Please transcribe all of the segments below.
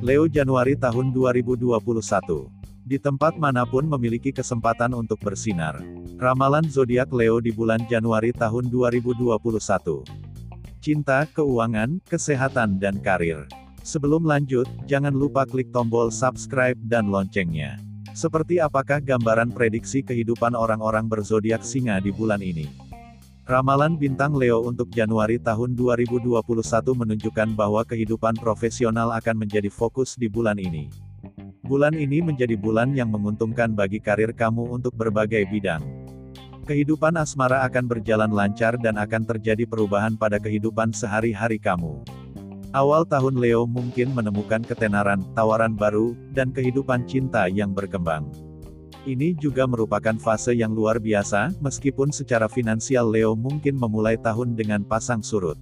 Leo Januari tahun 2021. Di tempat mana pun memiliki kesempatan untuk bersinar. Ramalan zodiak Leo di bulan Januari tahun 2021. Cinta, keuangan, kesehatan dan karir. Sebelum lanjut, jangan lupa klik tombol subscribe dan loncengnya. Seperti apakah gambaran prediksi kehidupan orang-orang berzodiak singa di bulan ini? Ramalan bintang Leo untuk Januari tahun 2021 menunjukkan bahwa kehidupan profesional akan menjadi fokus di bulan ini. Bulan ini menjadi bulan yang menguntungkan bagi karir kamu untuk berbagai bidang. Kehidupan asmara akan berjalan lancar dan akan terjadi perubahan pada kehidupan sehari-hari kamu. Awal tahun Leo mungkin menemukan ketenaran, tawaran baru, dan kehidupan cinta yang berkembang. Ini juga merupakan fase yang luar biasa, meskipun secara finansial Leo mungkin memulai tahun dengan pasang surut.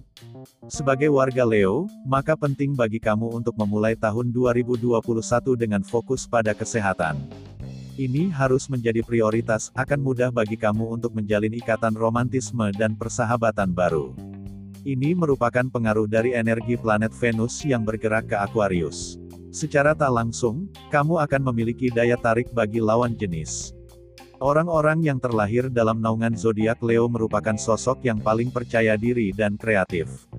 Sebagai warga Leo, maka penting bagi kamu untuk memulai tahun 2021 dengan fokus pada kesehatan. Ini harus menjadi prioritas, akan mudah bagi kamu untuk menjalin ikatan romantisme dan persahabatan baru. Ini merupakan pengaruh dari energi planet Venus yang bergerak ke Aquarius. Secara tak langsung, kamu akan memiliki daya tarik bagi lawan jenis. Orang-orang yang terlahir dalam naungan zodiak Leo merupakan sosok yang paling percaya diri dan kreatif.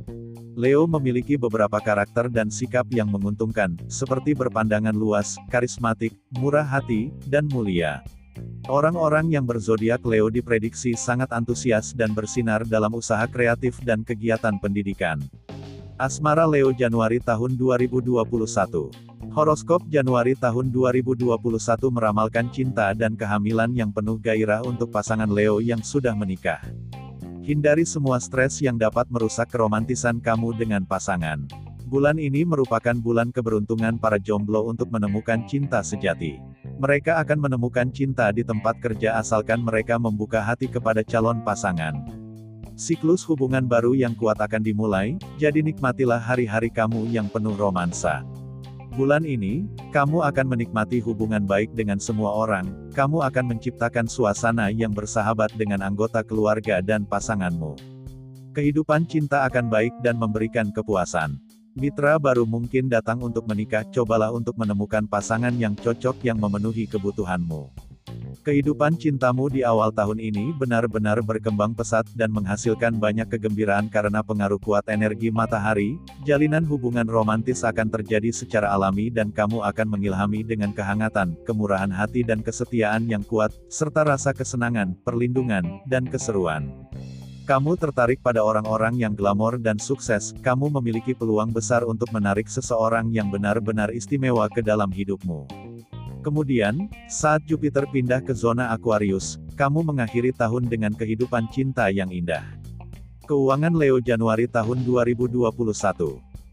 Leo memiliki beberapa karakter dan sikap yang menguntungkan, seperti berpandangan luas, karismatik, murah hati, dan mulia. Orang-orang yang berzodiak Leo diprediksi sangat antusias dan bersinar dalam usaha kreatif dan kegiatan pendidikan. Asmara Leo Januari tahun 2021. Horoskop Januari tahun 2021 meramalkan cinta dan kehamilan yang penuh gairah untuk pasangan Leo yang sudah menikah. Hindari semua stres yang dapat merusak keromantisan kamu dengan pasangan. Bulan ini merupakan bulan keberuntungan para jomblo untuk menemukan cinta sejati. Mereka akan menemukan cinta di tempat kerja asalkan mereka membuka hati kepada calon pasangan. Siklus hubungan baru yang kuat akan dimulai, jadi nikmatilah hari-hari kamu yang penuh romansa. Bulan ini, kamu akan menikmati hubungan baik dengan semua orang, kamu akan menciptakan suasana yang bersahabat dengan anggota keluarga dan pasanganmu. Kehidupan cinta akan baik dan memberikan kepuasan. Mitra baru mungkin datang untuk menikah, cobalah untuk menemukan pasangan yang cocok yang memenuhi kebutuhanmu. Kehidupan cintamu di awal tahun ini benar-benar berkembang pesat dan menghasilkan banyak kegembiraan karena pengaruh kuat energi matahari, jalinan hubungan romantis akan terjadi secara alami dan kamu akan mengilhami dengan kehangatan, kemurahan hati dan kesetiaan yang kuat, serta rasa kesenangan, perlindungan, dan keseruan. Kamu tertarik pada orang-orang yang glamor dan sukses, kamu memiliki peluang besar untuk menarik seseorang yang benar-benar istimewa ke dalam hidupmu. Kemudian, saat Jupiter pindah ke zona Aquarius, kamu mengakhiri tahun dengan kehidupan cinta yang indah. Keuangan Leo Januari tahun 2021.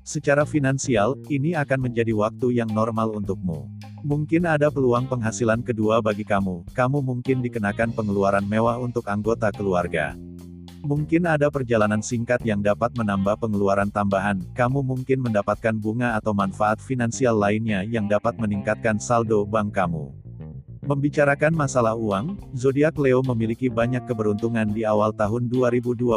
Secara finansial, ini akan menjadi waktu yang normal untukmu. Mungkin ada peluang penghasilan kedua bagi kamu, kamu mungkin dikenakan pengeluaran mewah untuk anggota keluarga. Mungkin ada perjalanan singkat yang dapat menambah pengeluaran tambahan, kamu mungkin mendapatkan bunga atau manfaat finansial lainnya yang dapat meningkatkan saldo bank kamu. Membicarakan masalah uang, zodiak Leo memiliki banyak keberuntungan di awal tahun 2021.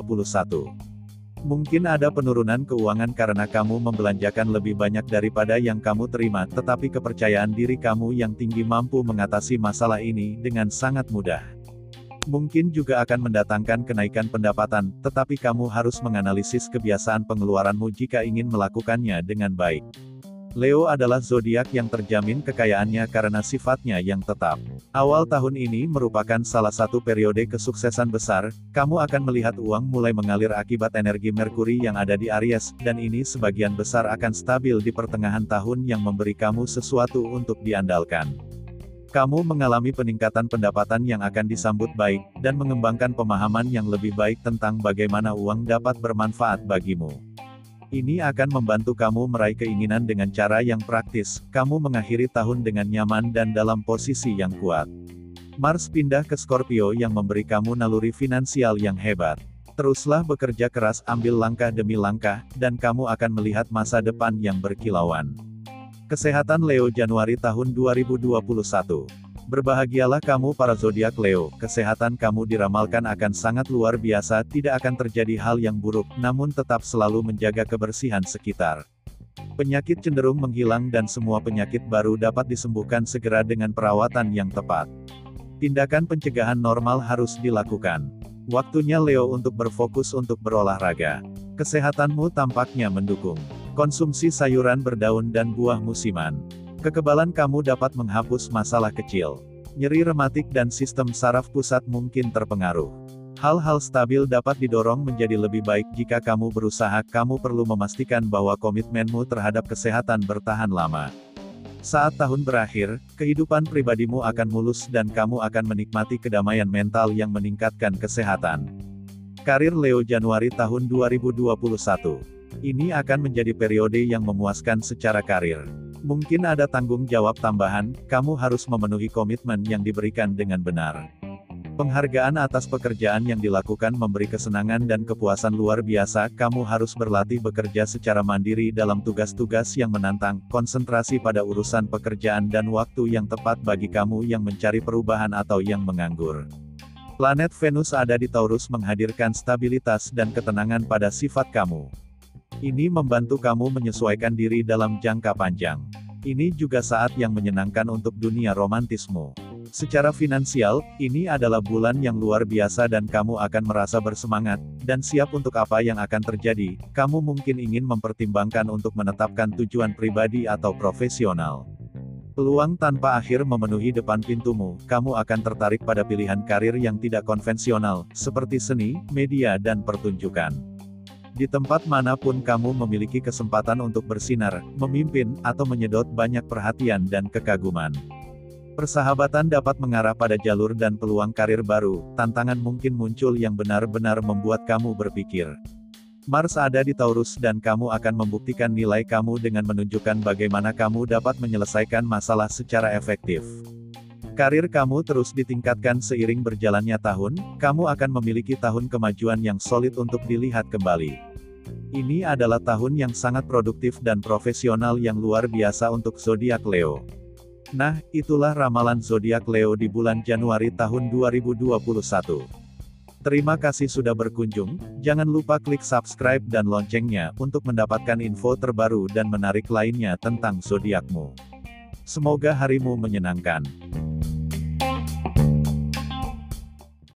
Mungkin ada penurunan keuangan karena kamu membelanjakan lebih banyak daripada yang kamu terima, tetapi kepercayaan diri kamu yang tinggi mampu mengatasi masalah ini dengan sangat mudah. Mungkin juga akan mendatangkan kenaikan pendapatan, tetapi kamu harus menganalisis kebiasaan pengeluaranmu jika ingin melakukannya dengan baik. Leo adalah zodiak yang terjamin kekayaannya karena sifatnya yang tetap. Awal tahun ini merupakan salah satu periode kesuksesan besar, kamu akan melihat uang mulai mengalir akibat energi Merkuri yang ada di Aries, dan ini sebagian besar akan stabil di pertengahan tahun yang memberi kamu sesuatu untuk diandalkan. Kamu mengalami peningkatan pendapatan yang akan disambut baik, dan mengembangkan pemahaman yang lebih baik tentang bagaimana uang dapat bermanfaat bagimu. Ini akan membantu kamu meraih keinginan dengan cara yang praktis, kamu mengakhiri tahun dengan nyaman dan dalam posisi yang kuat. Mars pindah ke Scorpio yang memberi kamu naluri finansial yang hebat. Teruslah bekerja keras, ambil langkah demi langkah, dan kamu akan melihat masa depan yang berkilauan. Kesehatan Leo Januari tahun 2021. Berbahagialah kamu para zodiak Leo, kesehatan kamu diramalkan akan sangat luar biasa, tidak akan terjadi hal yang buruk, namun tetap selalu menjaga kebersihan sekitar. Penyakit cenderung menghilang dan semua penyakit baru dapat disembuhkan segera dengan perawatan yang tepat. Tindakan pencegahan normal harus dilakukan. Waktunya Leo untuk berfokus untuk berolahraga. Kesehatanmu tampaknya mendukung. Konsumsi sayuran berdaun dan buah musiman. Kekebalan kamu dapat menghapus masalah kecil. Nyeri rematik dan sistem saraf pusat mungkin terpengaruh. Hal-hal stabil dapat didorong menjadi lebih baik jika kamu berusaha, kamu perlu memastikan bahwa komitmenmu terhadap kesehatan bertahan lama. Saat tahun berakhir, kehidupan pribadimu akan mulus dan kamu akan menikmati kedamaian mental yang meningkatkan kesehatan. Karir Leo Januari tahun 2021. Ini akan menjadi periode yang memuaskan secara karir. Mungkin ada tanggung jawab tambahan, kamu harus memenuhi komitmen yang diberikan dengan benar. Penghargaan atas pekerjaan yang dilakukan memberi kesenangan dan kepuasan luar biasa, kamu harus berlatih bekerja secara mandiri dalam tugas-tugas yang menantang, konsentrasi pada urusan pekerjaan dan waktu yang tepat bagi kamu yang mencari perubahan atau yang menganggur. Planet Venus ada di Taurus menghadirkan stabilitas dan ketenangan pada sifat kamu. Ini membantu kamu menyesuaikan diri dalam jangka panjang. Ini juga saat yang menyenangkan untuk dunia romantismu. Secara finansial, ini adalah bulan yang luar biasa dan kamu akan merasa bersemangat, dan siap untuk apa yang akan terjadi. Kamu mungkin ingin mempertimbangkan untuk menetapkan tujuan pribadi atau profesional. Peluang tanpa akhir memenuhi depan pintumu, kamu akan tertarik pada pilihan karir yang tidak konvensional, seperti seni, media dan pertunjukan. Di tempat mana pun kamu memiliki kesempatan untuk bersinar, memimpin, atau menyedot banyak perhatian dan kekaguman. Persahabatan dapat mengarah pada jalur dan peluang karir baru, tantangan mungkin muncul yang benar-benar membuat kamu berpikir. Mars ada di Taurus dan kamu akan membuktikan nilai kamu dengan menunjukkan bagaimana kamu dapat menyelesaikan masalah secara efektif. Karir kamu terus ditingkatkan seiring berjalannya tahun, kamu akan memiliki tahun kemajuan yang solid untuk dilihat kembali. Ini adalah tahun yang sangat produktif dan profesional yang luar biasa untuk zodiak Leo. Nah, itulah ramalan zodiak Leo di bulan Januari tahun 2021. Terima kasih sudah berkunjung, jangan lupa klik subscribe dan loncengnya untuk mendapatkan info terbaru dan menarik lainnya tentang zodiakmu. Semoga harimu menyenangkan.